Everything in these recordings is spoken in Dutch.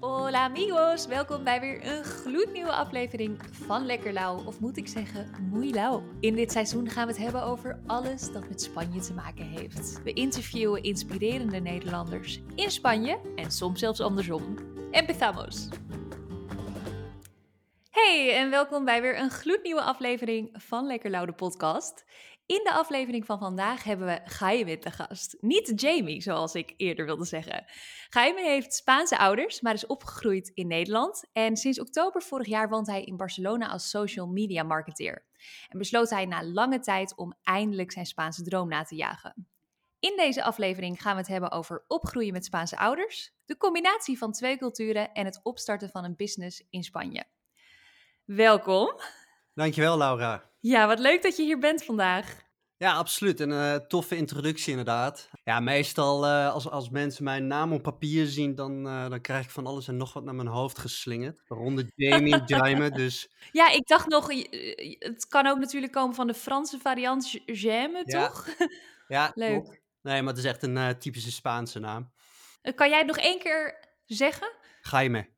Hola amigos, welkom bij weer een gloednieuwe aflevering van Lekker Lauw, of moet ik zeggen Muy Lauw. In dit seizoen gaan we het hebben over alles dat met Spanje te maken heeft. We interviewen inspirerende Nederlanders in Spanje en soms zelfs andersom. Empezamos! Hey en welkom bij weer een gloednieuwe aflevering van Lekker Lauw de podcast. In de aflevering van vandaag hebben we Jaime te gast. Niet Jamie, zoals ik eerder wilde zeggen. Jaime heeft Spaanse ouders, maar is opgegroeid in Nederland. En sinds oktober vorig jaar woont hij in Barcelona als social media marketeer. En besloot hij na lange tijd om eindelijk zijn Spaanse droom na te jagen. In deze aflevering gaan we het hebben over opgroeien met Spaanse ouders, de combinatie van twee culturen en het opstarten van een business in Spanje. Welkom. Dankjewel, Laura. Ja, wat leuk dat je hier bent vandaag. Ja, absoluut. Een uh, toffe introductie inderdaad. Ja, meestal uh, als, als mensen mijn naam op papier zien, dan, uh, dan krijg ik van alles en nog wat naar mijn hoofd geslingerd. Waaronder Jamie, Jaime, dus... Ja, ik dacht nog, het kan ook natuurlijk komen van de Franse variant Jaime, ja. toch? Ja, Leuk. Nee, maar het is echt een typische Spaanse naam. kan jij het nog één keer zeggen? Jaime.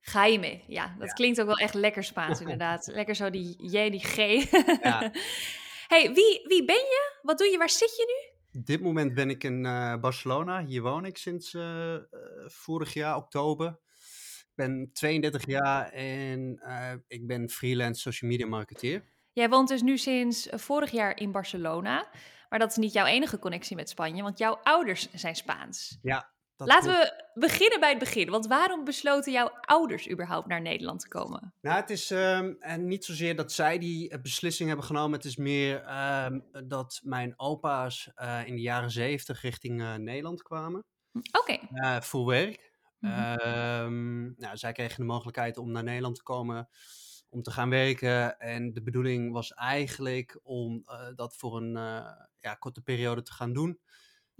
Jaime, ja, dat Ja. klinkt ook wel echt lekker Spaans inderdaad. lekker zo die J, die G. Ja. hey, wie, wie ben je? Wat doe je? Waar zit je nu? Op dit moment ben ik in eh, Barcelona. Hier woon ik sinds eh, eh, vorig jaar, oktober. Ik ben 32 jaar en ik ben freelance social media marketeer. Jij woont dus nu sinds vorig jaar in Barcelona. Maar dat is niet jouw enige connectie met Spanje, want jouw ouders zijn Spaans. Ja, dat Laten we beginnen bij het begin. Want waarom besloten jouw ouders überhaupt naar Nederland te komen? Nou, het is ehm, en niet zozeer dat zij die eh, beslissing hebben genomen. Het is meer ehm, dat mijn opa's eh, in de jaren zeventig richting eh, Nederland kwamen. Oké. eh, voor werk. Mhm. Ehm, nou, zij kregen de mogelijkheid om naar Nederland te komen om te gaan werken. En de bedoeling was eigenlijk om dat voor een ja, korte periode te gaan doen.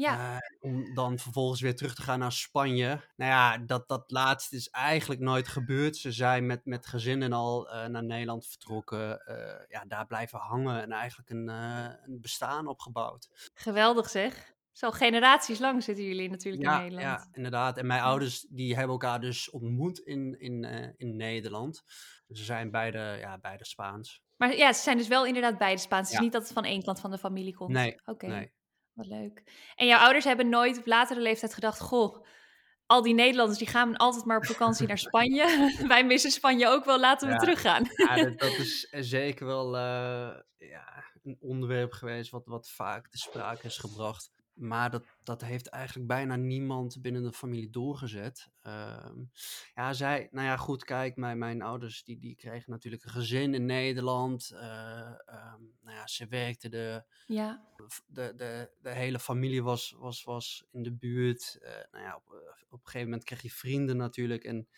Ja. Eh, om dan vervolgens weer terug te gaan naar Spanje. Nou ja, dat, dat laatste is eigenlijk nooit gebeurd. Ze zijn met, met gezinnen al eh, naar Nederland vertrokken. eh, ja, daar blijven hangen en eigenlijk een, een bestaan opgebouwd. Geweldig zeg. Zo generaties lang zitten jullie natuurlijk Ja, in Nederland. ja, inderdaad. En mijn ouders die hebben elkaar dus ontmoet in, in, in Nederland. Ze zijn beide, ja, beide Spaans. Maar ja, ze zijn dus wel inderdaad beide Spaans. Het is Ja. niet dat het van één kant van de familie komt. Nee, Oké, nee. Wat leuk. En jouw ouders hebben nooit op latere leeftijd gedacht... Goh, al die Nederlanders die gaan altijd maar op vakantie naar Spanje. Wij missen Spanje ook wel, laten we Ja. teruggaan. Ja, dat, dat is zeker wel eh, ja, een onderwerp geweest wat, wat vaak te sprake is gebracht. Maar dat, dat heeft eigenlijk bijna niemand binnen de familie doorgezet. Ehm, ja, zij, nou ja, goed, kijk, mijn, mijn ouders die, die kregen natuurlijk een gezin in Nederland. Ehm, nou ja, ze werkten de, Ja, de, de, de hele familie was, was, was in de buurt. Eh, nou ja, op, eh, op een gegeven moment kreeg je vrienden natuurlijk. En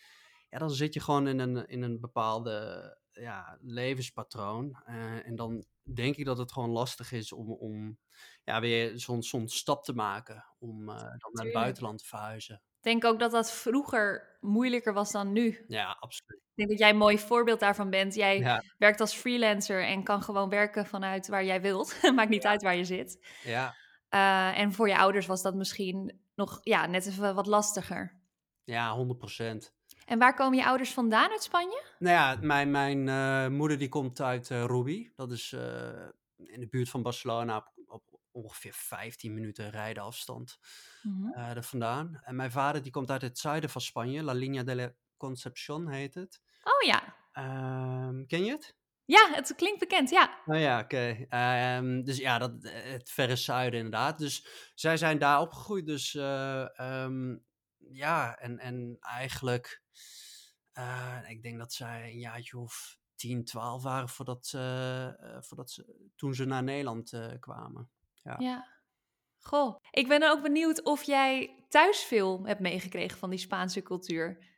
ja, dan zit je gewoon in een, in een bepaalde ja, levenspatroon. Eh, en dan denk ik dat het gewoon lastig is om, om ja, weer zo'n zo'n stap te maken. Om eh, dan naar het buitenland te verhuizen. ik denk ook dat dat vroeger moeilijker was dan nu. Ja, absoluut. Ik denk dat jij een mooi voorbeeld daarvan bent. Jij Ja, werkt als freelancer en kan gewoon werken vanuit waar jij wilt. Maakt niet uit waar je zit. ja, Eh, en voor je ouders was dat misschien nog ja, net even wat lastiger. ja, 100 procent. En waar komen je ouders vandaan uit Spanje? Nou ja, mijn, mijn eh, moeder die komt uit eh Rubi. Dat is eh, in de buurt van Barcelona op, op ongeveer 15 minuten rijden afstand eh er vandaan. En mijn vader die komt uit het zuiden van Spanje. La Línea de la Concepción heet het. Oh ja. Ehm, ken je het? Ja, het klinkt bekend, ja. Nou ja, oké. Ehm, dus ja, dat, het verre zuiden inderdaad. Dus zij zijn daar opgegroeid. Dus eh, ehm, ja, en, en eigenlijk, eh, ik denk dat zij een jaartje of 10, 12 waren voordat, eh, voordat ze, toen ze naar Nederland eh, kwamen. Ja. Ja. Goh, ik ben ook benieuwd of jij thuis veel hebt meegekregen van die Spaanse cultuur.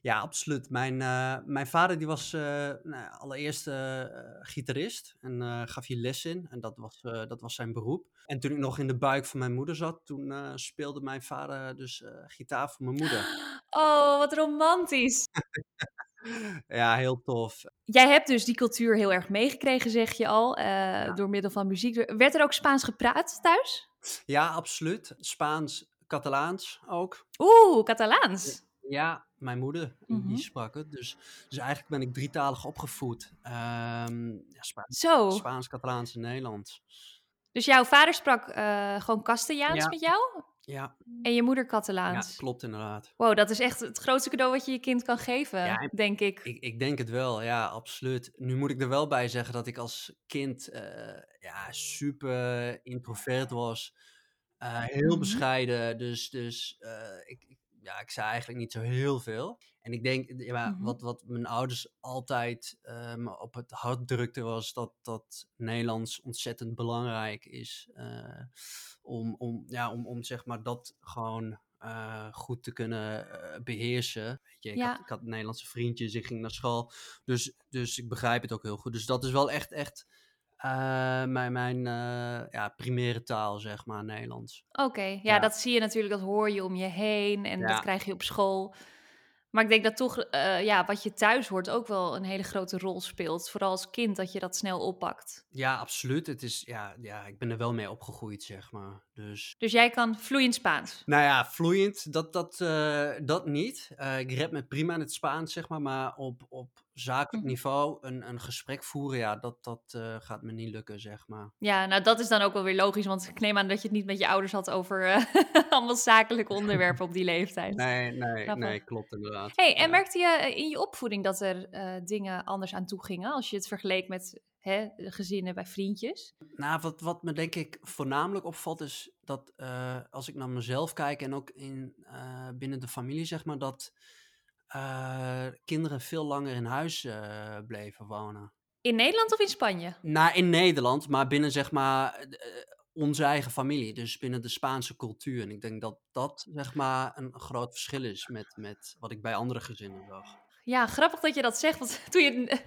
Ja, absoluut. Mijn, eh, mijn vader die was eh, nou, allereerst eh, gitarist en gaf hier les in. En dat was, dat was zijn beroep. En toen ik nog in de buik van mijn moeder zat, toen speelde mijn vader dus gitaar voor mijn moeder. Oh, wat romantisch. ja, heel tof. Jij hebt dus die cultuur heel erg meegekregen, zeg je al, door middel van muziek. Werd er ook Spaans gepraat thuis? Ja, absoluut. Spaans, Catalaans ook. Oeh, Catalaans. Ja, mijn moeder, Mhm. die sprak het. Dus, dus eigenlijk ben ik drietalig opgevoed. Ehm ja, Spa- Zo. Spaans, Catalaans en Nederlands. Dus jouw vader sprak eh, gewoon Castellaans Ja. met jou Ja, en je moeder ja, Catalaans. klopt inderdaad. Wow, dat is echt het grootste cadeau wat je je kind kan geven, Ja, en- denk ik. Ik, ik denk het wel, ja, absoluut. Nu moet ik er wel bij zeggen dat ik als kind eh, ja, super introvert was. Eh, heel Mhm. bescheiden, dus, dus ik, ik- ja, ik zei eigenlijk niet zo heel veel. En ik denk, ja, Mhm. wat, wat mijn ouders altijd me op het hart drukten was dat, dat Nederlands ontzettend belangrijk is. eh, om, om, ja, om, om zeg maar dat gewoon eh, goed te kunnen eh, beheersen. Weet je, ik, Ja. had, ik had Nederlandse vriendjes, ik ging naar school. Dus, dus ik begrijp het ook heel goed. Dus dat is wel echt, echt eh, mijn, mijn eh, ja, primaire taal, zeg maar, Nederlands. Oké, ja, Ja. dat zie je natuurlijk, dat hoor je om je heen en dat krijg je op school. Maar ik denk dat toch, eh, ja, wat je thuis hoort ook wel een hele grote rol speelt. Vooral als kind, dat je dat snel oppakt. Ja, absoluut. Het is, ja, ja, ik ben er wel mee opgegroeid, zeg maar. Dus Dus jij kan vloeiend Spaans. Nou ja, vloeiend, dat, dat, eh, dat niet. Eh, ik red me prima in het Spaans, zeg maar. Maar op, op zakelijk Mhm. niveau een, een gesprek voeren, ja, dat, dat eh, gaat me niet lukken, zeg maar. Ja, nou dat is dan ook wel weer logisch, want ik neem aan dat je het niet met je ouders had over allemaal zakelijke onderwerpen op die leeftijd. Nee, nee, nee, klopt inderdaad. Hey, en merkte je in je opvoeding dat er dingen anders aan toe gingen als je het vergeleek met hè, gezinnen bij vriendjes? Nou, wat, wat me denk ik voornamelijk opvalt is dat eh, als ik naar mezelf kijk en ook in, eh, binnen de familie, zeg maar, dat eh, kinderen veel langer in huis bleven wonen. In Nederland of in Spanje? Nou, in Nederland, maar binnen zeg maar onze eigen familie, dus binnen de Spaanse cultuur. En ik denk dat dat zeg maar een groot verschil is met, met wat ik bij andere gezinnen zag. Ja, grappig dat je dat zegt. Want toen je,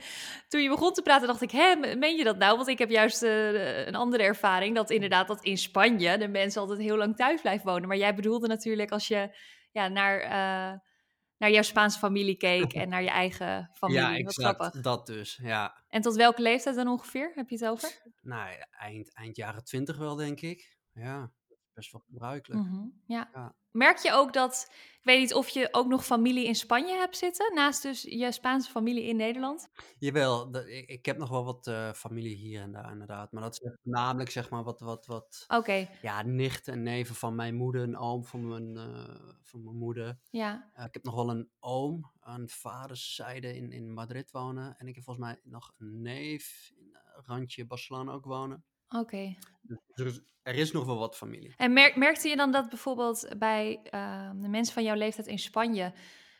toen je begon te praten, dacht ik, hè, meen je dat nou? Want ik heb juist eh, een andere ervaring. Dat inderdaad dat in Spanje de mensen altijd heel lang thuis blijven wonen. Maar jij bedoelde natuurlijk als je ja, naar, eh, naar jouw Spaanse familie keek en naar je eigen familie. ja, Wat exact. grappig. Dat dus, ja. En tot welke leeftijd dan ongeveer? Heb je het over? Nou, eind, eind jaren twintig wel, denk ik. Ja, best wel gebruikelijk. Mhm, ja. Ja. Merk je ook dat, ik weet niet of je ook nog familie in Spanje hebt zitten, naast dus je Spaanse familie in Nederland? Jawel, dat, ik, ik heb nog wel wat eh, familie hier en daar inderdaad. Maar dat is namelijk zeg maar wat, wat, wat Oké, ja, nichten en neven van mijn moeder, een oom van mijn, eh, van mijn moeder. ja. Eh, ik heb nog wel een oom aan vaderszijde in, in Madrid wonen. En ik heb volgens mij nog een neef in randje Barcelona ook wonen. Oké. Dus er is nog wel wat familie. En merk, merkte je dan dat bijvoorbeeld bij ehm, de mensen van jouw leeftijd in Spanje,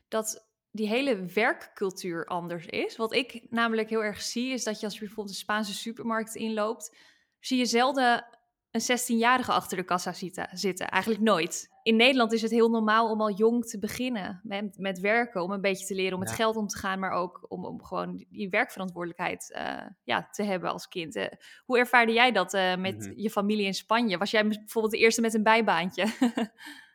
dat die hele werkcultuur anders is? Wat ik namelijk heel erg zie, is dat je als je bijvoorbeeld een Spaanse supermarkt inloopt, zie je zelden een 16-jarige achter de kassa zitten, zitten. Eigenlijk nooit. In Nederland is het heel normaal om al jong te beginnen met, met werken, om een beetje te leren om met geld om te gaan, maar ook om, om gewoon die werkverantwoordelijkheid eh, ja, te hebben als kind. Eh, hoe ervaarde jij dat eh, met Mhm. je familie in Spanje? Was jij bijvoorbeeld de eerste met een bijbaantje?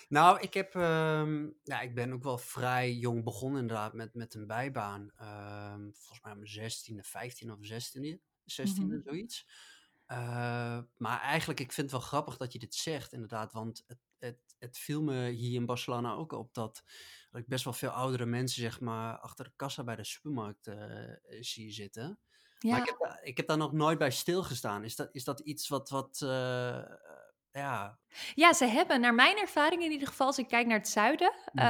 Nou, ik heb, ehm, ja, ik ben ook wel vrij jong begonnen inderdaad met, met een bijbaan. Ehm, volgens mij om mijn 16e, 15 of 16e, 16e Mhm. zoiets. Eh, maar eigenlijk, ik vind het wel grappig dat je dit zegt inderdaad, want het, het, het viel me hier in Barcelona ook op dat, dat ik best wel veel oudere mensen zeg maar achter de kassa bij de supermarkt eh, zie zitten. Maar ik heb, daar- ik heb daar nog nooit bij stilgestaan. Is dat, is dat iets wat, wat eh, ja, Ja, ze hebben, naar mijn ervaring in ieder geval, als ik kijk naar het zuiden, Mhm.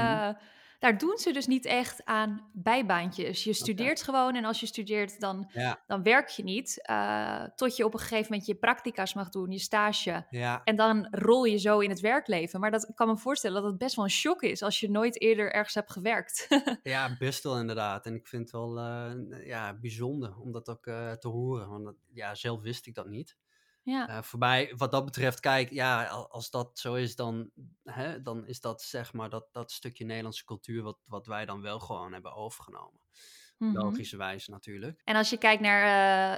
Daar doen ze dus niet echt aan bijbaantjes. Je studeert gewoon en als je studeert, dan, ja, dan werk je niet. eh, tot je op een gegeven moment je practica's mag doen, je stage. ja, En dan rol je zo in het werkleven. Maar dat ik kan me voorstellen dat het best wel een shock is als je nooit eerder ergens hebt gewerkt. Ja, best wel inderdaad. En ik vind het wel eh, ja, bijzonder om dat ook eh, te horen. Want dat- ja, zelf wist ik dat niet. Ja. Eh voor mij, wat dat betreft, kijk, ja, al- als dat zo is, dan, hè, dan is dat zeg maar dat, dat stukje Nederlandse cultuur wat, wat wij dan wel gewoon hebben overgenomen. Mhm. Logischerwijs natuurlijk. En als je kijkt naar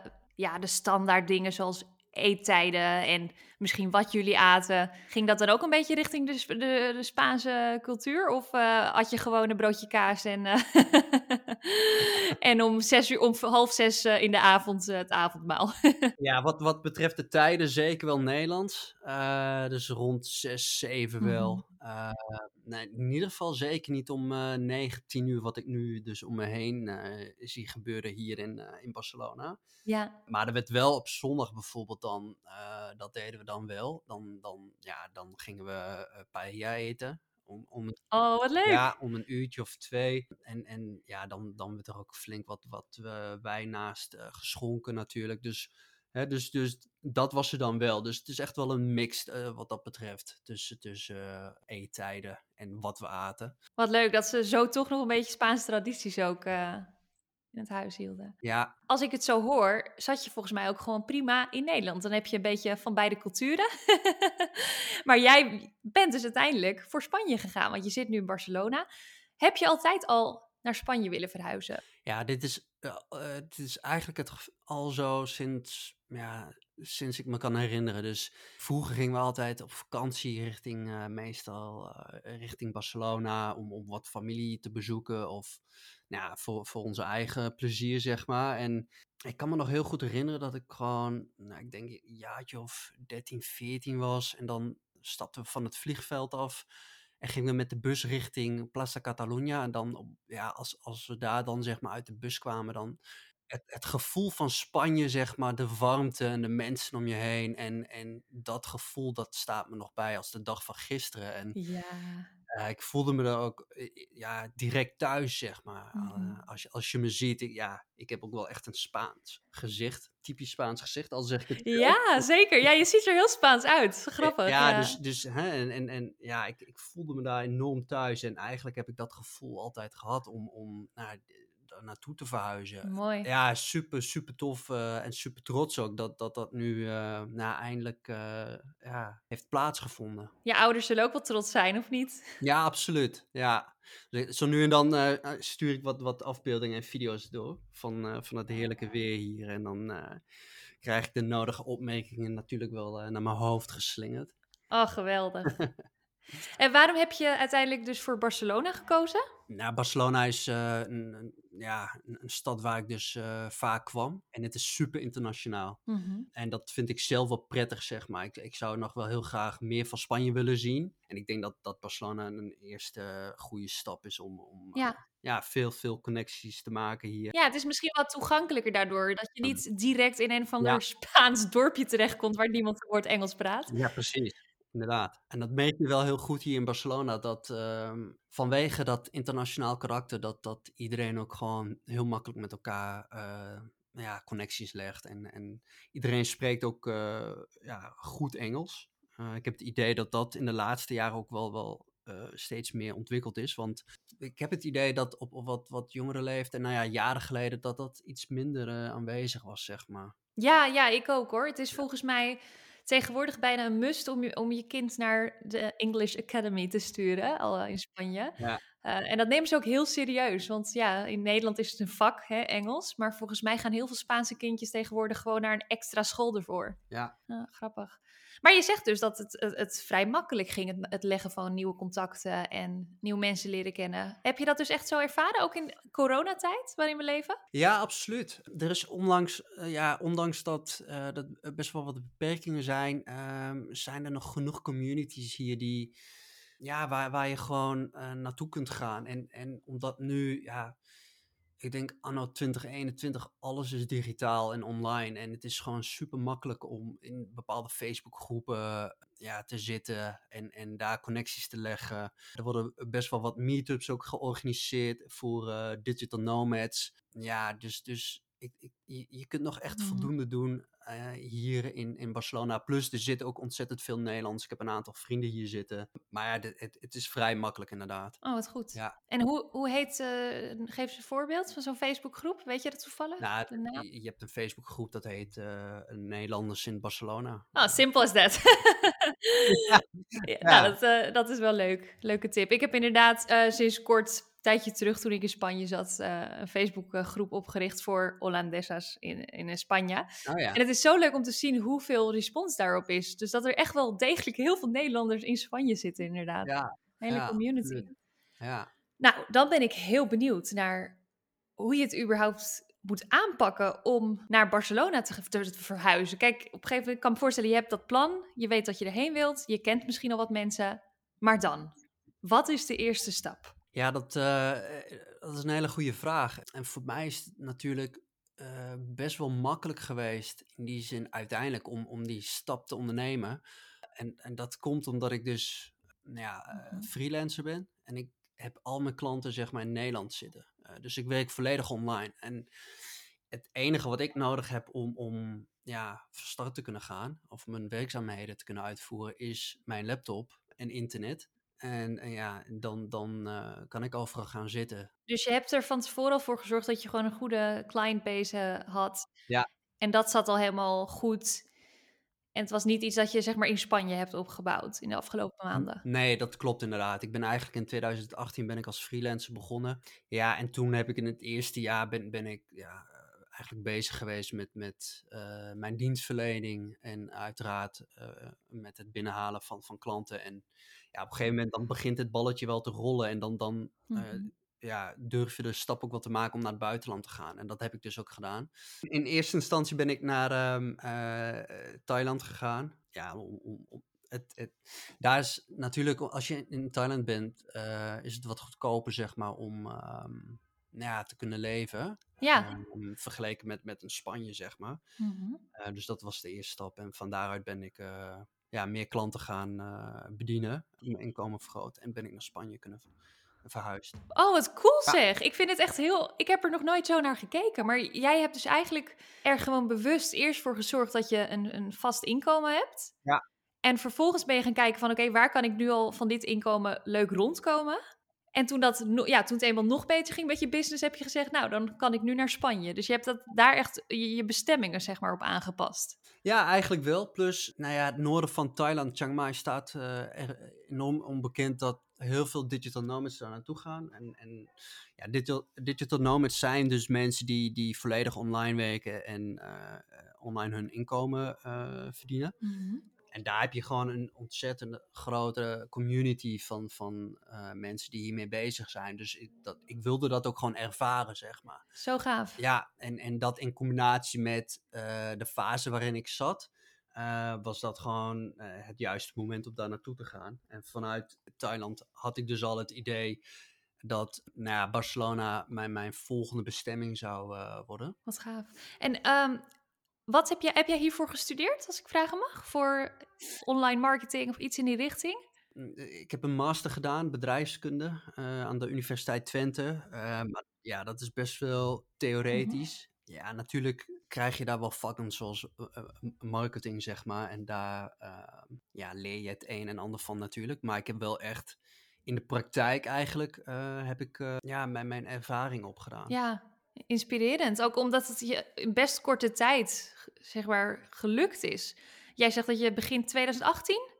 eh, ja, de standaard dingen zoals eettijden en misschien wat jullie aten, ging dat dan ook een beetje richting de, de, de Spaanse cultuur? Of eh had je gewoon een broodje kaas en, eh, en om, zes uur, om half zes eh, in de avond het avondmaal? Ja, wat, wat betreft de tijden zeker wel Nederlands. Dus rond zes, zeven wel. Uh, nee, in ieder geval zeker niet om uh, 9, 10 uur, wat ik nu dus om me heen uh, zie gebeuren hier in, in Barcelona. Ja. Maar er werd wel op zondag bijvoorbeeld dan, dat deden we dan wel. Dan, dan, ja, dan gingen we paella eten. Om, om, oh, wat leuk! Ja, om een uurtje of twee. En, en ja, dan, dan werd er ook flink wat, wat wijn naast geschonken natuurlijk. Dus dus, dus dat was er dan wel. Dus het is echt wel een mix uh, wat dat betreft. Tussen, tussen uh, eettijden en wat we aten. Wat leuk dat ze zo toch nog een beetje Spaanse tradities ook uh, in het huis hielden. Ja. Als ik het zo hoor, zat je volgens mij ook gewoon prima in Nederland. Dan heb je een beetje van beide culturen. maar jij bent dus uiteindelijk voor Spanje gegaan, want je zit nu in Barcelona. Heb je altijd al naar Spanje willen verhuizen? Ja, dit is, uh, dit is eigenlijk het al zo sinds, ja, sinds ik me kan herinneren. Dus vroeger gingen we altijd op vakantie richting, uh, meestal uh, richting Barcelona, om, om wat familie te bezoeken of nou, voor, voor onze eigen plezier, zeg maar. En ik kan me nog heel goed herinneren dat ik gewoon, nou, ik denk een jaartje of 13, 14 was. En dan stapten we van het vliegveld af. En gingen we met de bus richting Plaza Catalunya. En dan, ja, als, als we daar dan zeg maar uit de bus kwamen, dan het, het gevoel van Spanje, zeg maar, de warmte en de mensen om je heen. En, en dat gevoel, dat staat me nog bij als de dag van gisteren. En Ja. uh, ik voelde me er ook eh, ja, direct thuis, zeg maar. Mhm. Uh, als, je, als je me ziet, ik, ja, ik heb ook wel echt een Spaans gezicht. Typisch Spaans gezicht, al zeg ik het. Ja, zeker. Ja, je ziet er heel Spaans uit. Grappig. Ja, Ja, dus, dus hè, en, en, en ja, ik, ik voelde me daar enorm thuis. En eigenlijk heb ik dat gevoel altijd gehad om, om nou, daar naartoe te verhuizen. Mooi. Ja, super, super tof uh, en super trots ook dat dat, dat nu uh, nou, eindelijk uh, ja, heeft plaatsgevonden. Je ouders zullen ook wel trots zijn, of niet? Ja, absoluut. Ja. Zo nu en dan stuur ik wat, wat afbeeldingen en video's door van, van het heerlijke weer hier. En dan krijg ik de nodige opmerkingen natuurlijk wel naar mijn hoofd geslingerd. Oh, geweldig. en waarom heb je uiteindelijk dus voor Barcelona gekozen? Nou, Barcelona is een, een, ja, een, een, stad waar ik dus vaak kwam. En het is super internationaal. Mm -hmm. En dat vind ik zelf wel prettig, zeg maar. Ik, ik zou nog wel heel graag meer van Spanje willen zien. En ik denk dat, dat Barcelona een eerste goede stap is om, om ja. ja, veel, veel connecties te maken hier. Ja, het is misschien wat toegankelijker daardoor. Dat je niet direct in een van de Ja. Spaans dorpje terechtkomt waar niemand een woord Engels praat. Ja, precies. Inderdaad. En dat merk je wel heel goed hier in Barcelona. Dat ehm, vanwege dat internationaal karakter, dat, dat iedereen ook gewoon heel makkelijk met elkaar eh, ja, connecties legt. En, en iedereen spreekt ook eh, ja, goed Engels. Eh, ik heb het idee dat dat in de laatste jaren ook wel, wel steeds meer ontwikkeld is. Want ik heb het idee dat op, op wat, wat jongere leeftijd, en nou ja, jaren geleden, dat dat iets minder aanwezig was, zeg maar. Ja, ja, ik ook hoor. Het is volgens mij tegenwoordig bijna een must om je, om je kind naar de English Academy te sturen, al in Spanje. Ja. Uh, en dat nemen ze ook heel serieus, want ja, in Nederland is het een vak, hè, Engels. Maar volgens mij gaan heel veel Spaanse kindjes tegenwoordig gewoon naar een extra school ervoor. Ja. Uh, grappig. Maar je zegt dus dat het, het, vrij makkelijk ging, het, het, leggen van nieuwe contacten en nieuwe mensen leren kennen. Heb je dat dus echt zo ervaren, ook in coronatijd waarin we leven? Ja, absoluut. Er is onlangs, uh, ja, ondanks dat uh, best wel wat beperkingen zijn, zijn er nog genoeg communities hier die ja, waar, waar je gewoon uh, naartoe kunt gaan. En, en omdat nu, ja, ik denk anno 2021, alles is digitaal en online. En het is gewoon super makkelijk om in bepaalde Facebookgroepen ja, te zitten en, en daar connecties te leggen. Er worden best wel wat meetups ook georganiseerd voor uh, digital nomads. Ja, dus, dus ik, ik, je, je kunt nog echt Mhm. voldoende doen uh, hier in, in Barcelona. Plus, er zitten ook ontzettend veel Nederlands. Ik heb een aantal vrienden hier zitten. Maar ja, het, het is vrij makkelijk inderdaad. Oh, wat goed. Ja. En hoe, hoe heet, eh, geef eens een voorbeeld van zo'n Facebookgroep. Weet je dat toevallig? Nou, je, je hebt een Facebookgroep dat heet eh, Nederlanders in Barcelona. Oh, as that. ja, Ja. Nou, dat, eh, dat is wel leuk. Leuke tip. Ik heb inderdaad eh, sinds kort, tijdje terug toen ik in Spanje zat, eh, een Facebookgroep opgericht voor Hollandesas in, in Spanje. Oh ja. En het is zo leuk om te zien hoeveel respons daarop is. Dus dat er echt wel degelijk heel veel Nederlanders in Spanje zitten, inderdaad. Ja, Hele ja, community. absoluut. ja. Nou, dan ben ik heel benieuwd naar hoe je het überhaupt moet aanpakken om naar Barcelona te, te, te verhuizen. Kijk, op een gegeven moment kan ik me voorstellen, je hebt dat plan, je weet dat je erheen wilt, je kent misschien al wat mensen. Maar dan, wat is de eerste stap? Ja, dat, uh, dat is een hele goede vraag. En voor mij is het natuurlijk uh, best wel makkelijk geweest in die zin uiteindelijk om, om die stap te ondernemen. En, en dat komt omdat ik dus nou ja, uh, freelancer ben en ik heb al mijn klanten zeg maar in Nederland zitten. dus ik werk volledig online. En het enige wat ik nodig heb om, om ja, van start te kunnen gaan of mijn werkzaamheden te kunnen uitvoeren is mijn laptop en internet. En, en ja, dan, dan uh, kan ik overal gaan zitten. Dus je hebt er van tevoren al voor gezorgd dat je gewoon een goede clientbase had. Ja. En dat zat al helemaal goed. En het was niet iets dat je zeg maar in Spanje hebt opgebouwd in de afgelopen maanden. Nee, dat klopt inderdaad. Ik ben eigenlijk in 2018 ben ik als freelancer begonnen. Ja, en toen heb ik in het eerste jaar ben, ben ik ja, eigenlijk bezig geweest met, met uh, mijn dienstverlening en uiteraard uh, met het binnenhalen van, van klanten. En ja, op een gegeven moment dan begint het balletje wel te rollen en dan, dan mm -hmm. ja, durf je de stap ook wat te maken om naar het buitenland te gaan. En dat heb ik dus ook gedaan. In eerste instantie ben ik naar um, Thailand gegaan. Ja, om, om, het, het, daar is natuurlijk, als je in Thailand bent, is het wat goedkoper, zeg maar, om um, nou ja, te kunnen leven. Ja. Um, vergeleken met, met een Spanje, zeg maar. Mm -hmm. uh, dus dat was de eerste stap. En van daaruit ben ik uh, ja, meer klanten gaan uh, bedienen. Mijn inkomen vergroten. En ben ik naar Spanje kunnen verhuisd. Oh, wat cool zeg. Ik vind het echt heel... Ik heb er nog nooit zo naar gekeken. Maar jij hebt dus eigenlijk er gewoon bewust eerst voor gezorgd dat je een, een vast inkomen hebt. Ja. En vervolgens ben je gaan kijken van... Oké, okay, waar kan ik nu al van dit inkomen leuk rondkomen? En toen, dat, ja, toen het eenmaal nog beter ging met je business, heb je gezegd, nou, dan kan ik nu naar Spanje. Dus je hebt dat, daar echt je, je bestemmingen, zeg maar, op aangepast. Ja, eigenlijk wel. Plus, nou ja, het noorden van Thailand, Chiang Mai, staat uh, enorm onbekend dat heel veel digital nomads daar naartoe gaan. En, en ja, digital, digital nomads zijn dus mensen die, die volledig online werken en uh, online hun inkomen uh, verdienen. Mm -hmm. En daar heb je gewoon een ontzettend grote community van, van uh, mensen die hiermee bezig zijn. Dus ik, dat, ik wilde dat ook gewoon ervaren, zeg maar. Zo gaaf. Ja, en, en dat in combinatie met uh, de fase waarin ik zat, uh, was dat gewoon het juiste moment om daar naartoe te gaan. En vanuit Thailand had ik dus al het idee dat nou ja, Barcelona mijn, mijn volgende bestemming zou worden. Wat gaaf. En um, wat heb jij, heb jij hiervoor gestudeerd, als ik vragen mag? Voor online marketing of iets in die richting? Ik heb een master gedaan, bedrijfskunde, uh, aan de Universiteit Twente. Uh, maar ja, dat is best wel theoretisch. Mm -hmm. Ja, natuurlijk krijg je daar wel vakken zoals uh, marketing, zeg maar. En daar ja, leer je het een en ander van natuurlijk. Maar ik heb wel echt in de praktijk eigenlijk heb ik ja, mijn, mijn ervaring opgedaan. Ja, inspirerend. Ook omdat het je in best korte tijd, zeg maar, gelukt is. Jij zegt dat je begin 2018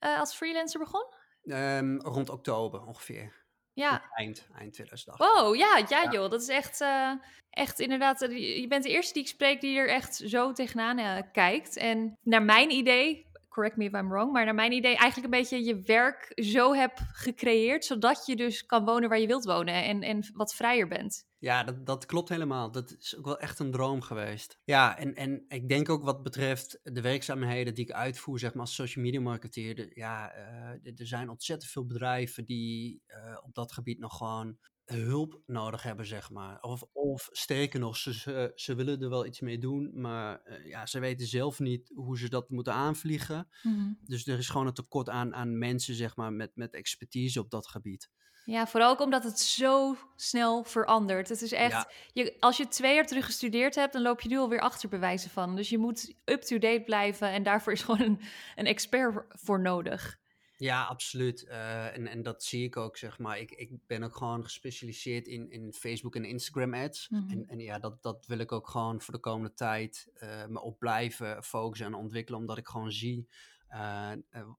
uh, als freelancer begon? Um, rond oktober ongeveer. Ja. Eind, eind 2018. Wow, ja, ja, ja. joh. Dat is echt, uh, echt inderdaad... Je bent de eerste die ik spreek die er echt zo tegenaan uh, kijkt. En naar mijn idee, correct me if I'm wrong, maar naar mijn idee eigenlijk een beetje je werk zo heb gecreëerd, zodat je dus kan wonen waar je wilt wonen en, en wat vrijer bent. Ja, dat, dat klopt helemaal. Dat is ook wel echt een droom geweest. Ja, en, en ik denk ook wat betreft de werkzaamheden die ik uitvoer, zeg maar als social media marketeer. De, ja, uh, er zijn ontzettend veel bedrijven die uh, op dat gebied nog gewoon hulp nodig hebben, zeg maar. Of, of sterker nog, ze, ze, ze willen er wel iets mee doen, maar uh, ja, ze weten zelf niet hoe ze dat moeten aanvliegen. Mm-hmm. Dus er is gewoon een tekort aan, aan mensen, zeg maar, met, met expertise op dat gebied. Ja, vooral ook omdat het zo snel verandert. Het is echt, ja. je, als je twee jaar terug gestudeerd hebt, dan loop je nu alweer achter bewijzen van. Dus je moet up-to-date blijven en daarvoor is gewoon een, een expert voor nodig. Ja, absoluut. Uh, en, en dat zie ik ook, zeg maar. Ik, ik ben ook gewoon gespecialiseerd in, in Facebook en Instagram ads. Mhm. Mm -hmm. en, en ja, dat, dat wil ik ook gewoon voor de komende tijd uh, me op blijven focussen en ontwikkelen. Omdat ik gewoon zie, uh,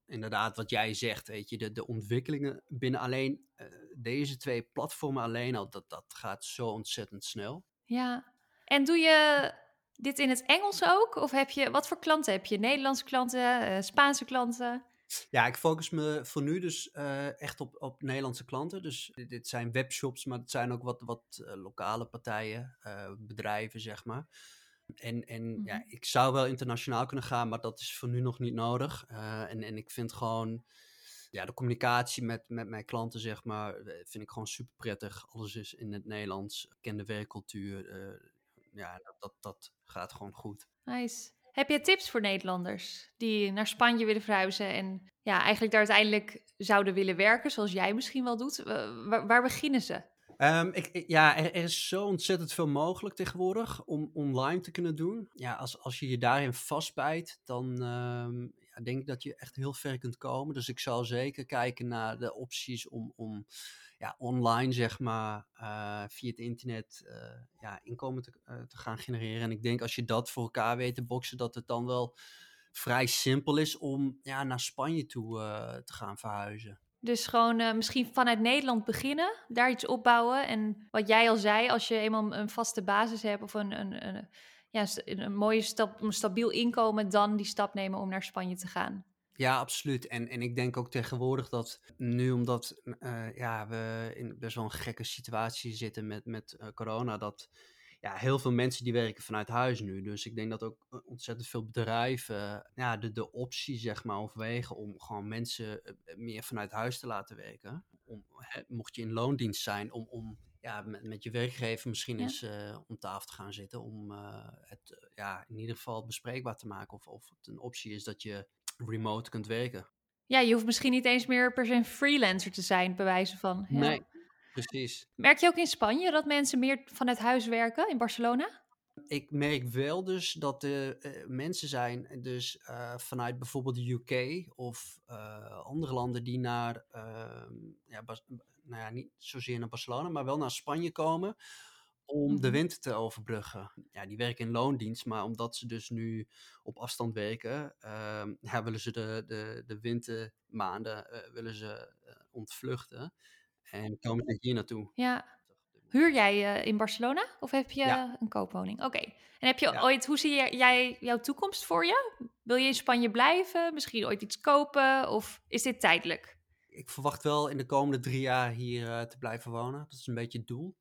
inderdaad wat jij zegt, weet je, de, de ontwikkelingen binnen alleen deze twee platformen alleen al, dat, dat gaat zo ontzettend snel. Ja, en doe je dit in het Engels ook? Of heb je, wat voor klanten heb je? Nederlandse klanten, Spaanse klanten? Ja, ik focus me voor nu dus uh, echt op, op Nederlandse klanten. Dus dit, dit, zijn webshops, maar het zijn ook wat, wat uh, lokale partijen, uh, bedrijven, zeg maar. En, en mm -hmm. ja, ik zou wel internationaal kunnen gaan, maar dat is voor nu nog niet nodig. en, en ik vind gewoon, ja, de communicatie met, met mijn klanten, zeg maar, eh, vind ik gewoon super prettig. Alles is in het Nederlands. Ik ken de werkcultuur. eh, ja, dat, dat, dat gaat gewoon goed. Nice. Heb je tips voor Nederlanders die naar Spanje willen verhuizen en ja, eigenlijk daar uiteindelijk zouden willen werken, zoals jij misschien wel doet? Waar, beginnen ze? Ehm, ik, ja, er, is zo ontzettend veel mogelijk tegenwoordig om online te kunnen doen. Ja, als, als je je daarin vastbijt, dan ehm, ja, denk ik dat je echt heel ver kunt komen. Dus ik zal zeker kijken naar de opties om, om ja, online, zeg maar, eh, via het internet eh, ja, inkomen te, eh, te gaan genereren. En ik denk als je dat voor elkaar weet te boksen, dat het dan wel vrij simpel is om ja, naar Spanje toe te gaan verhuizen. Dus gewoon misschien vanuit Nederland beginnen, daar iets opbouwen. En wat jij al zei, als je eenmaal een vaste basis hebt of een, een, een, ja, een mooie stap, een stabiel inkomen, dan die stap nemen om naar Spanje te gaan. Ja, absoluut. En, en ik denk ook tegenwoordig dat nu, omdat eh, ja, we in best wel een gekke situatie zitten met, met eh, corona, dat ja, heel veel mensen die werken vanuit huis nu. Dus ik denk dat ook eh, ontzettend veel bedrijven ja, de, de optie zeg maar overwegen om gewoon mensen meer vanuit huis te laten werken. Om, hè, mocht je in loondienst zijn, om, om ja, met, met je werkgever misschien Ja. eens om tafel te gaan zitten. Om het ja, in ieder geval bespreekbaar te maken. Of, of het een optie is dat je remote kunt werken. Ja, je hoeft misschien niet eens meer per se een freelancer te zijn, bij wijze van. Ja. Nee, precies. Merk je ook in Spanje dat mensen meer vanuit huis werken, in Barcelona? Ik merk wel dus dat er eh, mensen zijn, dus eh, vanuit bijvoorbeeld de UK of eh, andere landen die naar, ehm, ja, nou ja, niet zozeer naar Barcelona, maar wel naar Spanje komen om de Mhm. winter te overbruggen. Ja, die werken in loondienst, maar omdat ze dus nu op afstand werken, ehm, ja, willen ze de, de, de wintermaanden eh, willen ze, eh, ontvluchten en komen ze hier naartoe. Ja. Huur jij in Barcelona of heb je Ja. een koopwoning? Oké. En heb je Ja. ooit, hoe zie jij- jij jouw toekomst voor je? Wil je in Spanje blijven? Misschien ooit iets kopen? Of is dit tijdelijk? ik verwacht wel in de komende drie jaar hier eh, te blijven wonen. Dat is een beetje het doel.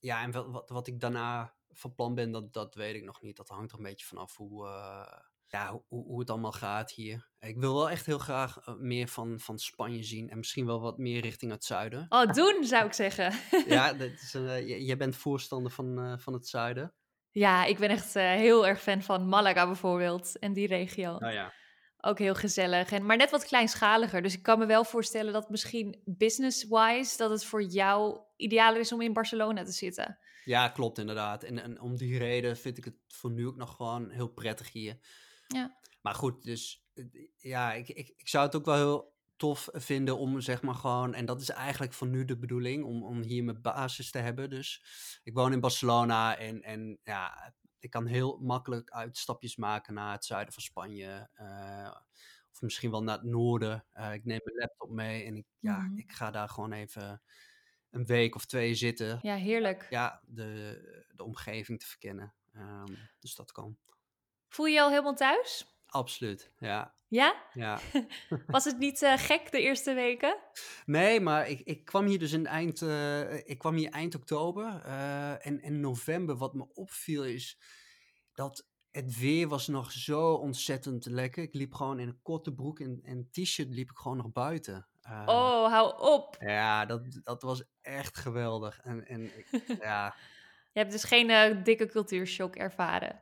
Ja, en wat, wat, wat ik daarna van plan ben, dat, dat weet ik nog niet. Dat hangt er een beetje vanaf hoe, eh, ja, hoe- hoe, het allemaal gaat hier. Ik wil wel echt heel graag eh, meer van, van Spanje zien. En misschien wel wat meer richting het zuiden. Oh, doen zou ik zeggen. Ja, dat is, eh, jij bent voorstander van, eh, van het zuiden. ja, ik ben echt eh, heel erg fan van Malaga bijvoorbeeld en die regio. Nou ja. Ook heel gezellig, en, maar net wat kleinschaliger. Dus ik kan me wel voorstellen dat misschien business-wise... dat het voor jou idealer is om in Barcelona te zitten. Ja, klopt inderdaad. En, en om die reden vind ik het voor nu ook nog gewoon heel prettig hier. Ja. Maar goed, dus ja, ik, ik, ik zou het ook wel heel tof vinden om zeg maar gewoon, en dat is eigenlijk voor nu de bedoeling, om, om hier mijn basis te hebben. Dus ik woon in Barcelona en, en ja, ik kan heel makkelijk uitstapjes maken naar het zuiden van Spanje. eh, of misschien wel naar het noorden. Eh, ik neem mijn laptop mee en ik, ja, Mhm. ik ga daar gewoon even een week of twee zitten Ja, heerlijk. ja, de, de omgeving te verkennen. Ehm, dus dat kan. Voel je je al helemaal thuis? Absoluut, ja. Ja? ja. Was het niet eh, gek de eerste weken? Nee, maar ik, ik kwam hier dus in eind, eh, ik kwam hier eind oktober. eh, en in november, wat me opviel is dat het weer was nog zo ontzettend lekker. Ik liep gewoon in een korte broek en, en t-shirt liep ik gewoon nog buiten. Oh, hou op. Ja, dat, dat was echt geweldig. En, en ik- ja, Je hebt dus geen eh, dikke cultuurshock ervaren.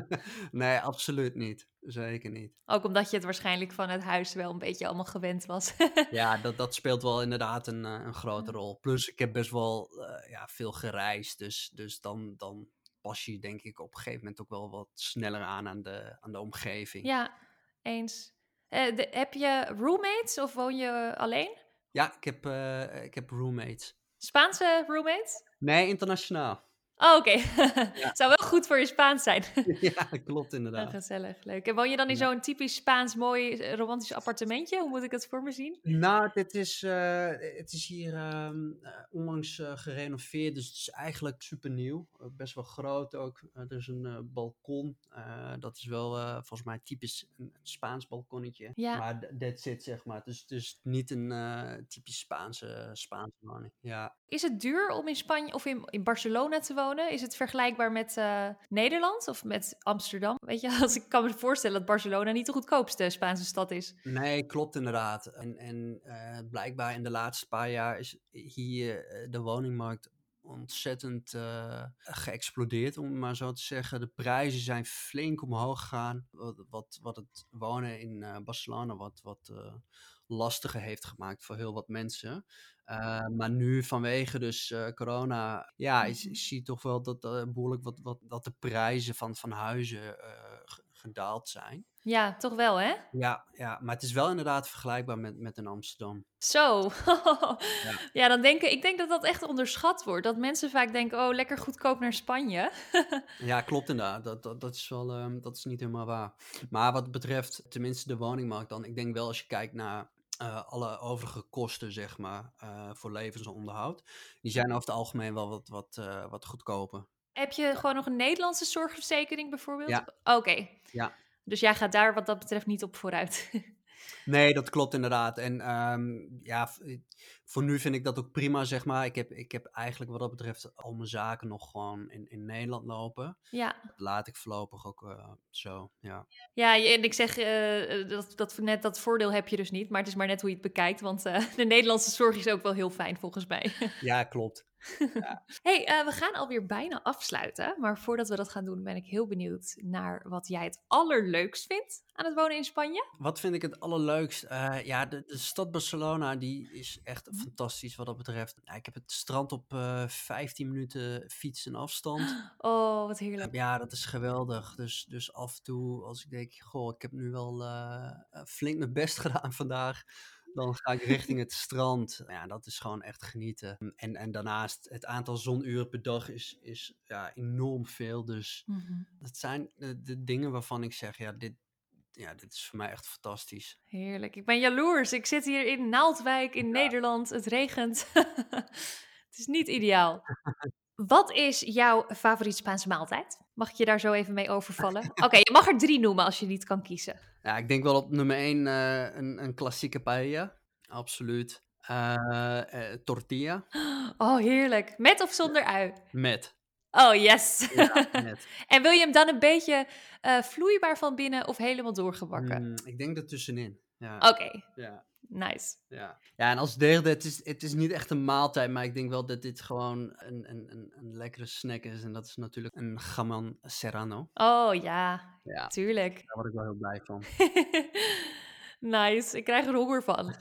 nee, absoluut niet. Zeker niet. Ook omdat je het waarschijnlijk van het huis wel een beetje allemaal gewend was. Ja, dat, dat speelt wel inderdaad een, eh, een grote rol. Plus, ik heb best wel eh, ja, veel gereisd. Dus, dus dan, dan pas je denk ik op een gegeven moment ook wel wat sneller aan aan de, aan de omgeving. ja, eens. De- heb je roommates of woon je alleen? Ja, ik heb, ik heb roommates. Spaanse roommates? Nee, internationaal. Oh, oké. Zou wel goed voor je Spaans zijn. ja, klopt inderdaad. gezellig, leuk. En woon je dan in Ja. zo'n typisch Spaans mooi eh, romantisch appartementje? Hoe moet ik het voor me zien? Nou, dit is, eh, het is hier ehm, eh, onlangs gerenoveerd, dus het is eigenlijk super nieuw. best wel groot ook. Er is een balkon. Dat is wel volgens mij typisch een Spaans balkonnetje. Ja. Maar d- that's it, zeg maar. Dus het is niet een typisch Spaanse, Spaanse woning. Ja. Is het duur om in Spanje of in, in Barcelona te wonen? Is het vergelijkbaar met uh, Nederland of met Amsterdam? Weet je, als ik kan me voorstellen dat Barcelona niet de goedkoopste Spaanse stad is. Nee, klopt inderdaad. En, en uh, blijkbaar in de laatste paar jaar is hier de woningmarkt ontzettend geëxplodeerd, om maar zo te zeggen. De prijzen zijn flink omhoog gegaan. Wat, wat, het wonen in Barcelona wat, wat uh, lastiger heeft gemaakt voor heel wat mensen. Maar nu vanwege dus corona, ja, je, je ziet toch wel dat behoorlijk wat, wat, dat de prijzen van, van huizen gedaald zijn. Ja, toch wel, hè? Ja, ja, maar het is wel inderdaad vergelijkbaar met, met in Amsterdam. Zo. ja. ja, dan denken, ik denk dat dat echt onderschat wordt. Dat mensen vaak denken, oh, lekker goedkoop naar Spanje. ja, klopt inderdaad. Dat, dat, dat is wel, um, dat is niet helemaal waar. Maar wat betreft tenminste de woningmarkt dan, ik denk wel als je kijkt naar uh, alle overige kosten, zeg maar, uh, voor levensonderhoud, die zijn over het algemeen wel wat, wat, uh, wat goedkoper. Heb je gewoon nog een Nederlandse zorgverzekering bijvoorbeeld? Ja. Oké. Okay. Ja. Dus jij gaat daar wat dat betreft niet op vooruit. Nee, dat klopt inderdaad. En um, ja, voor nu vind ik dat ook prima, zeg maar. Ik heb, ik heb eigenlijk wat dat betreft al mijn zaken nog gewoon in, in Nederland lopen. Ja. Dat laat ik voorlopig ook uh, zo, ja. Ja, en ik zeg, uh, dat, dat, net dat voordeel heb je dus niet. Maar het is maar net hoe je het bekijkt. Want uh, de Nederlandse zorg is ook wel heel fijn, volgens mij. Ja, klopt. Ja. hey, uh, we gaan alweer bijna afsluiten. Maar voordat we dat gaan doen, ben ik heel benieuwd naar wat jij het allerleukst vindt aan het wonen in Spanje. Wat vind ik het allerleukst? Uh, ja, de, de, stad Barcelona die is echt fantastisch wat dat betreft. Ja, ik heb het strand op uh, 15 minuten fietsen afstand. Oh, wat heerlijk. Ja, dat is geweldig. Dus, dus af en toe, als ik denk, goh, ik heb nu wel flink mijn best gedaan vandaag dan ga ik richting het strand. Ja, dat is gewoon echt genieten. En, en daarnaast, het aantal zonuren per dag is, is ja, enorm veel. Dus mm-hmm. dat zijn de, de, dingen waarvan ik zeg, ja dit, ja, dit is voor mij echt fantastisch. Heerlijk. Ik ben jaloers. Ik zit hier in Naaldwijk in ja. Nederland. Het regent. het is niet ideaal. Wat is jouw favoriete Spaanse maaltijd? Mag ik je daar zo even mee overvallen? Oké, okay, je mag er drie noemen als je niet kan kiezen. Ja, ik denk wel op nummer één uh, een, een klassieke paella. Absoluut. Uh, uh, tortilla. Oh, heerlijk. Met of zonder ui? Met. Oh, yes. Ja, met. en wil je hem dan een beetje vloeibaar van binnen of helemaal doorgebakken? Mm, ik denk er tussenin. Ja. Oké. Okay. Ja. Nice. Ja. ja, en als derde, het is, het is niet echt een maaltijd, maar ik denk wel dat dit gewoon een, een, een, een lekkere snack is. En dat is natuurlijk een gaman serrano. Oh ja, ja. tuurlijk. Daar word ik wel heel blij van. nice, ik krijg er honger van.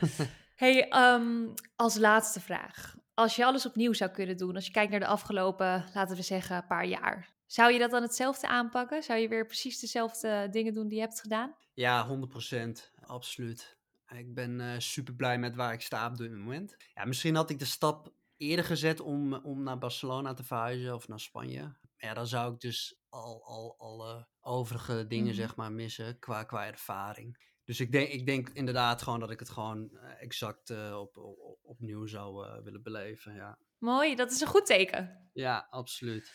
hey, um, als laatste vraag. Als je alles opnieuw zou kunnen doen, als je kijkt naar de afgelopen, laten we zeggen, paar jaar. Zou je dat dan hetzelfde aanpakken? Zou je weer precies dezelfde dingen doen die je hebt gedaan? Ja, 100%. Absoluut. Ik ben uh, super blij met waar ik sta op dit moment. Ja, misschien had ik de stap eerder gezet om, om naar Barcelona te verhuizen of naar Spanje. Ja, dan zou ik dus al, al alle overige dingen Mhm. zeg maar missen qua, qua ervaring. Dus ik denk, ik denk inderdaad gewoon dat ik het gewoon eh, exact eh, op, op, opnieuw zou eh, willen beleven. Ja. Mooi, dat is een goed teken. ja, absoluut.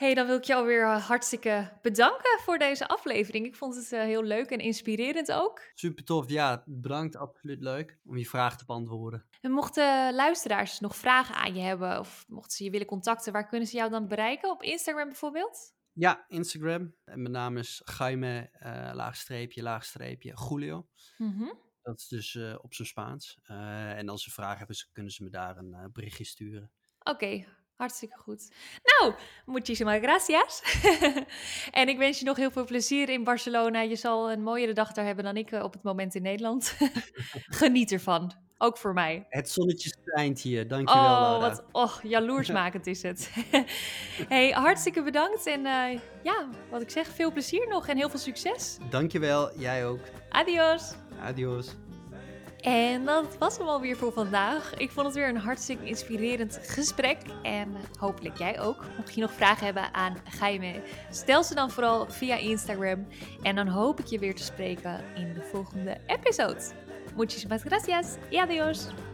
Hey, dan wil ik je alweer uh, hartstikke bedanken voor deze aflevering. Ik vond het uh, heel leuk en inspirerend ook. Super tof. Ja, bedankt. Absoluut leuk om je vraag te beantwoorden. En mochten luisteraars nog vragen aan je hebben of mochten ze je willen contacten, waar kunnen ze jou dan bereiken? Op Instagram bijvoorbeeld? Ja, Instagram. En mijn naam is Jaime, uh, laagstreepje, laagstreepje, Julio. Mhm. Dat is dus uh, op zijn Spaans. Uh, en als ze vragen hebben, kunnen ze me daar een berichtje sturen. Oké, okay, hartstikke goed. Nou, muchísimas gracias. en ik wens je nog heel veel plezier in Barcelona. Je zal een mooiere dag daar hebben dan ik op het moment in Nederland. Geniet ervan. Ook voor mij. Het zonnetje schijnt hier, dankjewel oh, Laura. Wat, oh, jaloersmakend is het. hey, hartstikke bedankt. En uh, ja, wat ik zeg, veel plezier nog en heel veel succes. Dankjewel, jij ook. Adios. Adios. En dat was hem alweer voor vandaag. Ik vond het weer een hartstikke inspirerend gesprek. En hopelijk jij ook. Mocht je nog vragen hebben aan Jaime, stel ze dan vooral via Instagram. En dan hoop ik je weer te spreken in de volgende episode. Muchísimas gracias y adiós.